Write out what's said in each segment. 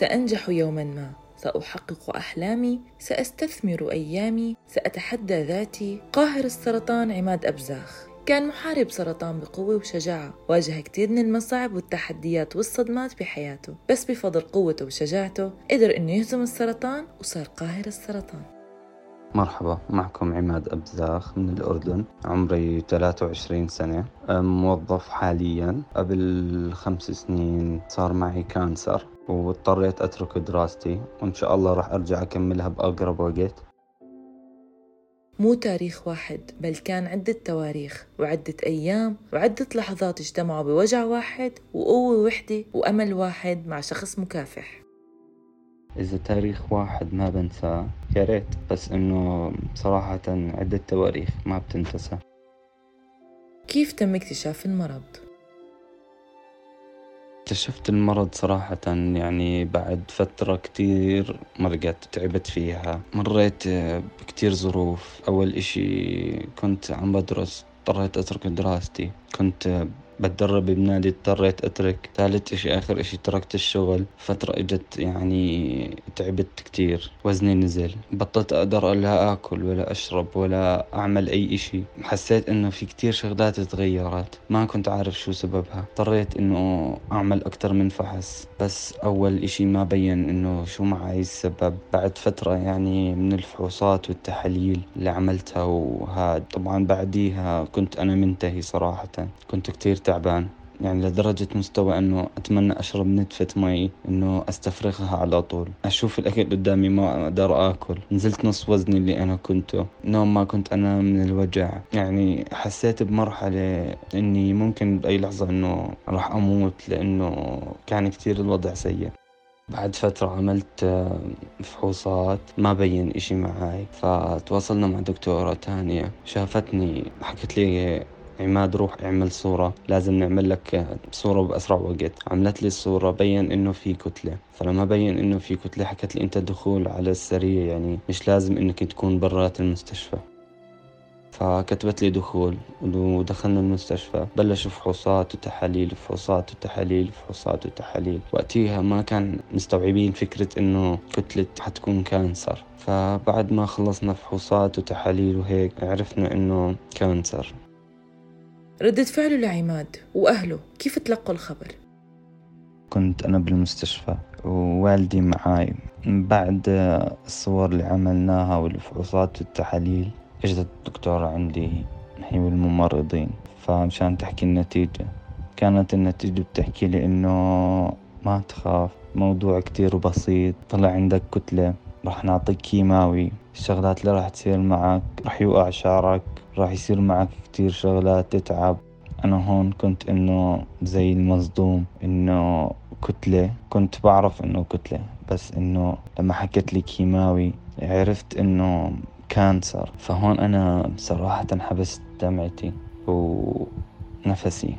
سأنجح يوما ما. سأحقق أحلامي سأستثمر أيامي سأتحدى ذاتي. قاهر السرطان عماد أبزاخ. كان محارب سرطان بقوة وشجاعة. واجه كتير من المصاعب والتحديات والصدمات بحياته. بس بفضل قوته وشجاعته قدر إنه يهزم السرطان وصار قاهر السرطان. مرحبا معكم عماد أبزاخ من الأردن. عمري 23 سنة. موظف حاليا. قبل خمس سنين صار معي كانسر. واضطريت أترك دراستي وإن شاء الله راح أرجع أكملها بأقرب وقت. مو تاريخ واحد بل كان عدة تواريخ وعدة أيام وعدة لحظات اجتمعوا بوجع واحد وقوة وحدة وأمل واحد مع شخص مكافح. إذا تاريخ واحد ما بنساه يا ريت بس إنه صراحة عدة تواريخ ما بتنتسى. كيف تم اكتشاف المرض؟ اكتشفت المرض صراحة يعني بعد فترة كتير مرقت تعبت فيها. مريت بكتير ظروف. أول إشي كنت عم بدرس اضطريت أترك دراستي. كنت بتدرب بنادي اضطريت أترك. ثالث إشي آخر إشي تركت الشغل. فترة إجت يعني تعبت كتير. وزني نزل. بطلت أقدر لا آكل ولا أشرب ولا أعمل أي إشي. حسيت إنه في كتير شغلات تغيرت. ما كنت عارف شو سببها. اضطريت إنه أعمل أكتر من فحص. بس أول إشي ما بين إنه شو معي السبب. بعد فترة يعني من الفحوصات والتحاليل اللي عملتها وهاد طبعا بعديها كنت أنا منتهي صراحة. كنت كتير تعبان. يعني لدرجة مستوى إنه أتمنى أشرب نتفة مي إنه أستفرغها على طول. أشوف الأكل قدامي ما أقدر آكل. نزلت نص وزني اللي أنا كنته. نوم ما كنت أنام من الوجع. يعني حسيت بمرحلة إني ممكن بأي لحظة إنه راح أموت لإنه كان كتير الوضع سيء. بعد فترة عملت فحوصات ما بين إشي معاي. فتواصلنا مع دكتورة تانية. شافتني حكت لي عماد روح اعمل صورة. لازم نعمل لك صورة بأسرع وقت. عملت لي الصورة بين إنه في كتلة. فلما بين إنه في كتلة حكت لي أنت دخول على السريع يعني مش لازم إنك تكون برات المستشفى. فكتبت لي دخول ودخلنا المستشفى. بلشوا فحوصات وتحاليل فحوصات وتحاليل فحوصات وتحاليل. وقتها ما كان مستوعبين فكرة إنه كتلة حتكون cancer. فبعد ما خلصنا فحوصات وتحاليل وهيك عرفنا إنه cancer. ردة فعله لعماد وأهله كيف تلقوا الخبر؟ كنت أنا بالمستشفى ووالدي معاي. بعد الصور اللي عملناها والفحوصات والتحاليل إجت الدكتورة عندي هي والممرضين. فمشان تحكي النتيجة كانت النتيجة بتحكي لي إنه ما تخاف موضوع كتير بسيط طلع عندك كتلة. راح نعطيك كيماوي. الشغلات اللي راح تصير معك راح يوقع شعرك راح يصير معك كتير شغلات تتعب. أنا هون كنت إنه زي المصدوم إنه كتلة. كنت بعرف إنه كتلة بس إنه لما حكت لي كيماوي عرفت إنه كانسر. فهون أنا صراحة حبست دمعتي ونفسي.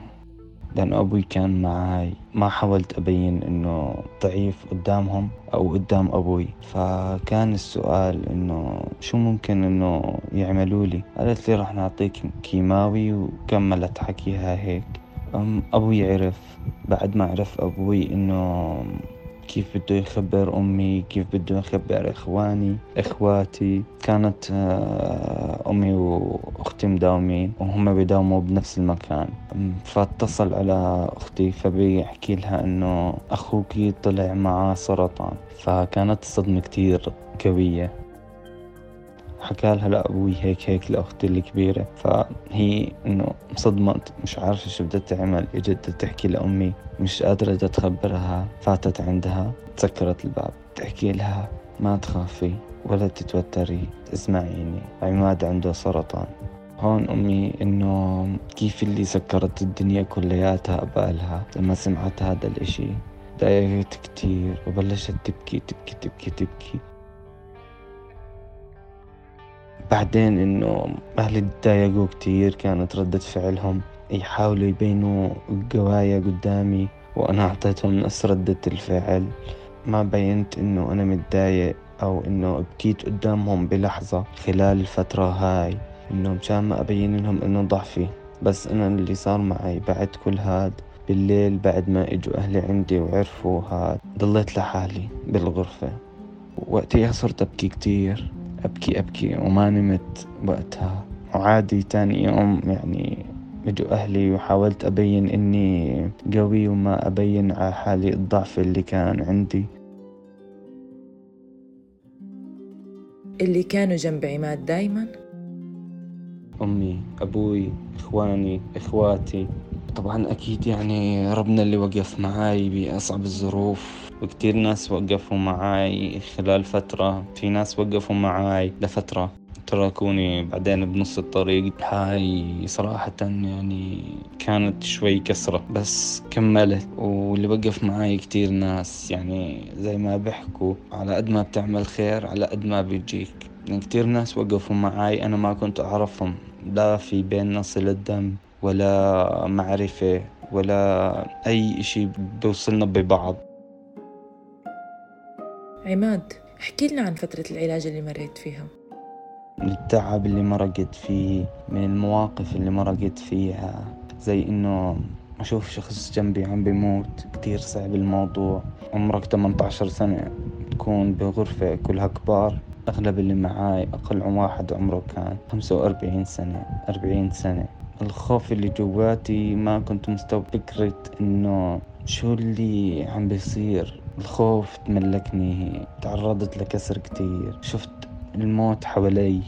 لأن أبوي كان معاي. ما حاولت أبين إنه ضعيف قدامهم أو قدام أبوي. فكان السؤال إنه شو ممكن إنه يعملوا لي؟ قالت لي راح نعطيك كيماوي وكملت حكيها هيك. أبوي عرف بعد ما عرف أبوي إنه كيف بده يخبر أمي كيف بده يخبر إخواني. إخواتي كانت آه، أمي وأختي مداومين وهم بيداوموا بنفس المكان. فاتصل على أختي فبيحكي لها إنه أخوكي طلع معاه سرطان فكانت الصدمة كتير قوية. حكى لها لأبوي هيك هيك لأختي الكبيرة. فهي إنه انصدمت مش عارفة شو بدها تعمل. إجت تحكي لأمي مش قادرة تخبرها فاتت عندها تسكرت الباب. تحكي لها ما تخافي ولا تتوتري اسمعيني عماد عنده سرطان. هون أمي إنه كيف اللي سكرت الدنيا كلياتها قبالها لما سمعت هذا الإشي ضايقت كتير وبلشت تبكي تبكي تبكي تبكي. بعدين إنه أهلي تضايقوا كتير كانت ردة فعلهم يحاولوا يبينوا قوايا قدامي وأنا أعطيتهم نفس ردة الفعل. ما بينت إنه أنا متضايق أو إنه بكيت قدامهم بلحظة خلال الفترة هاي. انه مشان ما أبين لهم إنه ضعفي بس أنا اللي صار معي بعد كل هاد. بالليل بعد ما إجوا أهلي عندي وعرفوا هاد ضليت لحالي بالغرفة. وقتها صرت أبكي كتير. أبكي أبكي وما نمت وقتها. وعادي تاني يوم يعني إجوا أهلي وحاولت أبين إني قوي وما أبين على حالي الضعف اللي كان عندي. اللي كانوا جنب عماد دايما؟ أمي أبوي إخواني إخواتي. طبعا أكيد يعني ربنا اللي وقف معاي بأصعب الظروف. وكتير ناس وقفوا معاي خلال فترة. في ناس وقفوا معاي لفترة. تركوني بعدين بنص الطريق. هاي صراحة يعني كانت شوي كسرة بس كملت. واللي وقف معاي كتير ناس يعني زي ما بيحكوا على قد ما بتعمل خير على قد ما بيجيك. يعني كتير ناس وقفوا معاي. أنا ما كنت أعرفهم. لا في بيننا صلة دم ولا معرفة ولا أي إشي بيوصلنا ببعض. عماد احكي لنا عن فترة العلاج اللي مريت فيها. التعب اللي مرقت فيه من المواقف اللي مرقت فيها زي إنه أشوف شخص جنبي عم بيموت كتير صعب الموضوع. عمرك 18 سنة تكون بغرفة كلها كبار. أغلب اللي معاي أقل واحد عمره كان خمسة وأربعين سنة أربعين سنة. الخوف اللي جواتي ما كنت مستوعب. فكرة إنه شو اللي عم بيصير؟ الخوف تملكني تعرضت لكسر كتير. شفت الموت حوالي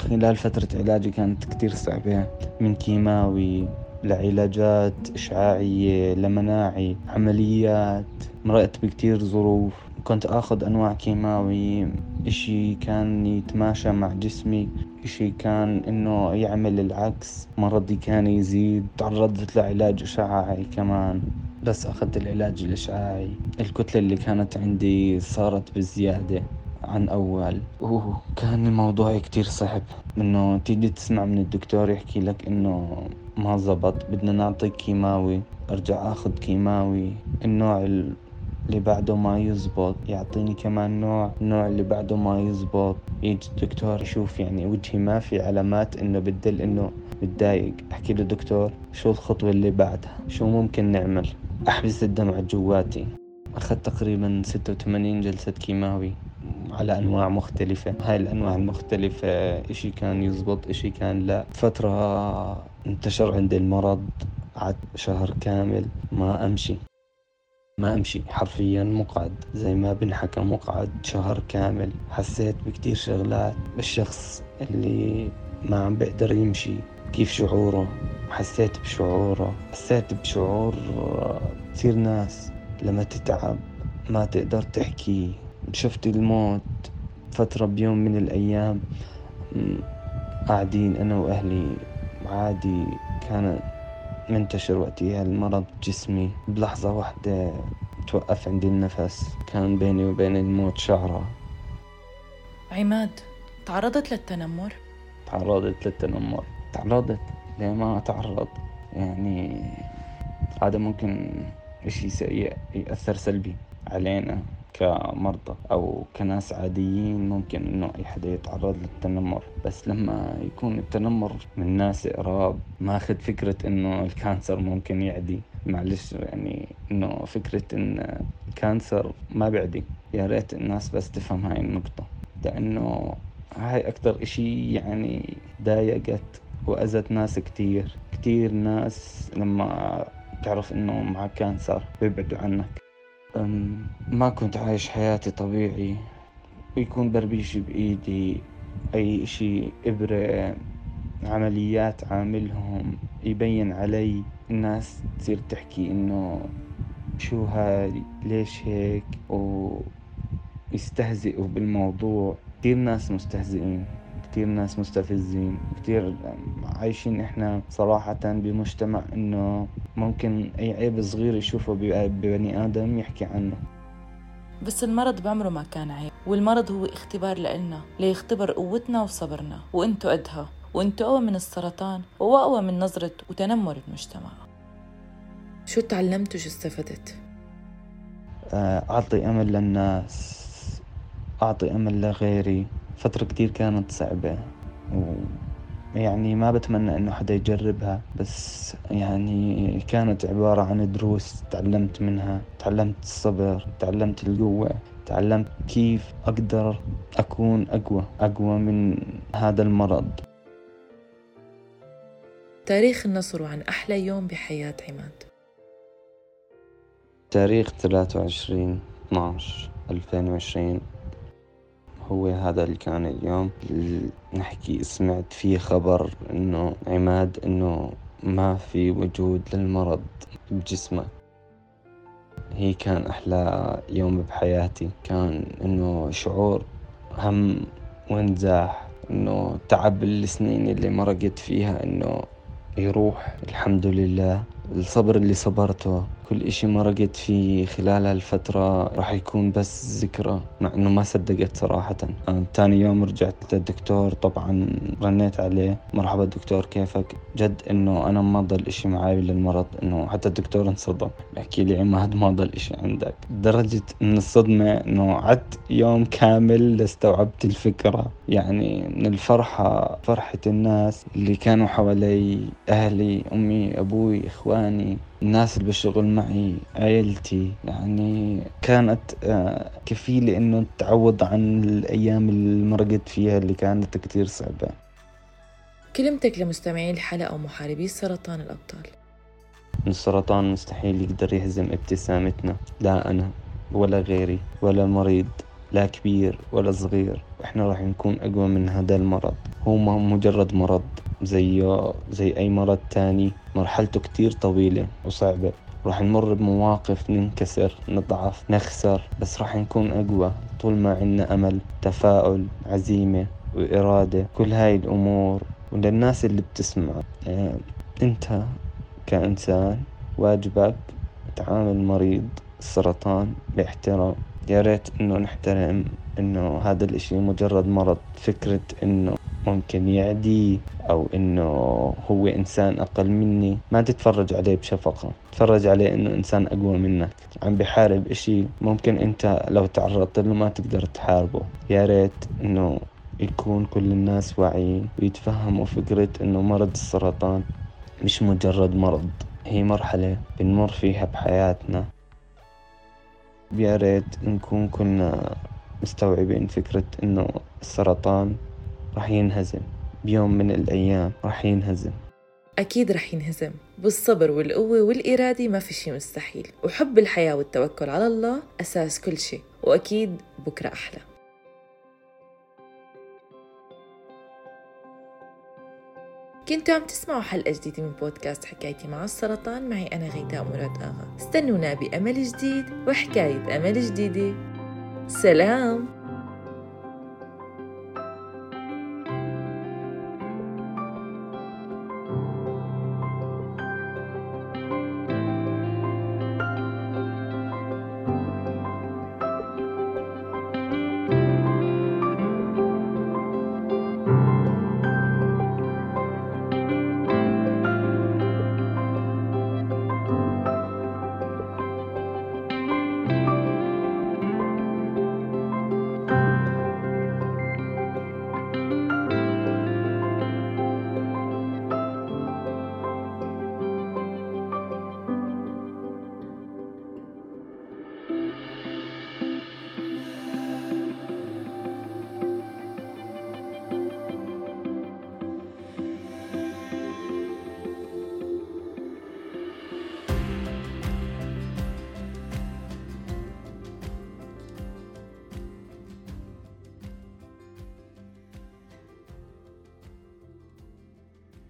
خلال فترة علاجي كانت كتير صعبة. من كيماوي لعلاجات إشعاعية لمناعي عمليات مرقت بكتير ظروف. كنت آخذ أنواع كيماوي. إشي كان يتماشى مع جسمي. إشي كان إنه يعمل العكس. مرضي كان يزيد. تعرضت لعلاج إشعاعي كمان. بس أخذت العلاج الإشعاعي. الكتلة اللي كانت عندي صارت بزيادة عن أول. وكان الموضوع كتير صعب. إنه تيجي تسمع من الدكتور يحكي لك إنه ما زبط بدنا نعطيك كيماوي. أرجع أخذ كيماوي. النوع اللي بعده ما يزبط. يعطيني كمان نوع. النوع اللي بعده ما يزبط. يجي الدكتور يشوف يعني وجهي ما في علامات إنه بدل إنه متضايق. أحكي له دكتور شو الخطوة اللي بعدها؟ شو ممكن نعمل؟ أحبس الدمع جواتي. أخذت تقريبا ستة وثمانين جلسة كيماوي على أنواع مختلفة. هاي الأنواع المختلفة إشي كان يزبط إشي كان لا. فترة انتشر عندي المرض قعدت شهر كامل ما أمشي. ما أمشي حرفيا مقعد زي ما بنحكى مقعد شهر كامل. حسيت بكتير شغلات. الشخص اللي ما عم بقدر يمشي كيف شعوره؟ حسيت بشعوره حسيت بشعور كثير ناس لما تتعب ما تقدر تحكي. شفت الموت فترة بيوم من الأيام قاعدين أنا وأهلي. عادي كانت منتشر وقتها المرض جسمي. بلحظة واحدة توقف عندي النفس. كان بيني وبين الموت شعرة. عماد تعرضت للتنمر؟ تعرضت للتنمر. تعرضت. ليه ما أتعرض يعني هذا ممكن إشي سيء يأثر سلبي علينا كمرضى أو كناس عاديين ممكن إنه أي حدا يتعرض للتنمر. بس لما يكون التنمر من ناس قراب ماخذ فكرة إنه ال cancer ممكن يعدي. معلش يعني إنه فكرة إن ال cancer ما بيعدي. يا ريت الناس بس تفهم هاي النقطة. لأنه هاي أكتر إشي يعني ضايقت وأذت ناس كتير. كتير ناس لما تعرف إنه معك كانسر بيبعدوا عنك. ما كنت عايش حياتي طبيعي. ويكون بربيشي بإيدي أي إشي إبرة عمليات عاملهم يبين علي. الناس تصير تحكي إنه شو هاي ليش هيك؟ ويستهزئوا بالموضوع. كثير ناس مستهزئين. كتير ناس مستفزين كتير عايشين إحنا صراحة بمجتمع إنه ممكن أي عيب صغير يشوفه ببني آدم يحكي عنه. بس المرض بعمره ما كان عيب والمرض هو اختبار لإلنا ليختبر قوتنا وصبرنا وانتو قدها وانتو أقوى من السرطان وأقوى من نظرة وتنمر المجتمع. شو تعلمت وشو استفدت؟ آه، أعطي أمل للناس أعطي أمل لغيري. فترة كتير كانت صعبة. يعني ما بتمنى إنه حدا يجربها بس يعني كانت عبارة عن دروس تعلمت منها. تعلمت الصبر تعلمت القوة تعلمت كيف أقدر أكون أقوى أقوى من هذا المرض. تاريخ النصر عن أحلى يوم بحياة عماد. تاريخ 23 12 2020 هو هذا اللي كان اليوم. نحكي سمعت فيه خبر إنه عماد إنه ما في وجود للمرض بجسمك هي كان أحلى يوم بحياتي. كان إنه شعور هم وانزاح إنه تعب السنين اللي مرقت فيها إنه يروح الحمد لله. الصبر اللي صبرته كل إشي مرقت فيه خلال هالفترة راح يكون بس ذكرى مع إنه ما صدقت صراحة. أنا تاني يوم رجعت للدكتور طبعا رنيت عليه. مرحبا دكتور كيفك؟ جد إنه أنا ما ضل إشي معي للمرض إنه حتى الدكتور انصدم. بحكي لي عماد ما ضل إشي عندك. لدرجة من الصدمة إنه عدت يوم كامل لاستوعبت الفكرة. يعني من الفرحة فرحة الناس اللي كانوا حوالي أهلي أمي أبوي إخواني. الناس اللي بشتغل معي عيلتي يعني كانت آه، كفيلة إنه تعوض عن الأيام اللي مرقت فيها اللي كانت كتير صعبة. كلمتك لمستمعي الحلقة ومحاربي السرطان الأبطال. السرطان مستحيل يقدر يهزم ابتسامتنا لا أنا ولا غيري ولا مريض لا كبير ولا صغير. إحنا راح نكون أقوى من هذا المرض. هو مجرد مرض. زيه زي أي مرض تاني. مرحلته كتير طويلة وصعبة. راح نمر بمواقف ننكسر نضعف نخسر بس راح نكون أقوى. طول ما عنا أمل تفاؤل عزيمة وإرادة كل هاي الأمور وللناس اللي بتسمع. يعني أنت كإنسان واجبك تعامل مريض السرطان باحترام. يا ريت إنه نحترم إنه هذا الإشي مجرد مرض. فكرة إنه ممكن يعدي أو إنه هو إنسان أقل مني ما تتفرج عليه بشفقة. تفرج عليه إنه إنسان أقوى منك. عم بحارب إشي ممكن أنت لو تعرضت له ما تقدر تحاربه. يا ريت إنه يكون كل الناس واعيين ويتفهموا فكرة إنه مرض السرطان مش مجرد مرض هي مرحلة بنمر فيها بحياتنا. يا ريت نكون كنا مستوعبين فكرة إنه السرطان راح ينهزم. بيوم من الأيام راح ينهزم. أكيد رح ينهزم. بالصبر والقوة والإرادة ما في شي مستحيل. وحب الحياة والتوكل على الله أساس كل شي وأكيد بكرة أحلى. كنتوا عم تسمعوا حلقة جديدة من بودكاست حكايتي مع السرطان. معي أنا غيتاء مراد آغا. استنونا بأمل جديد وحكاية أمل جديدة. سلام!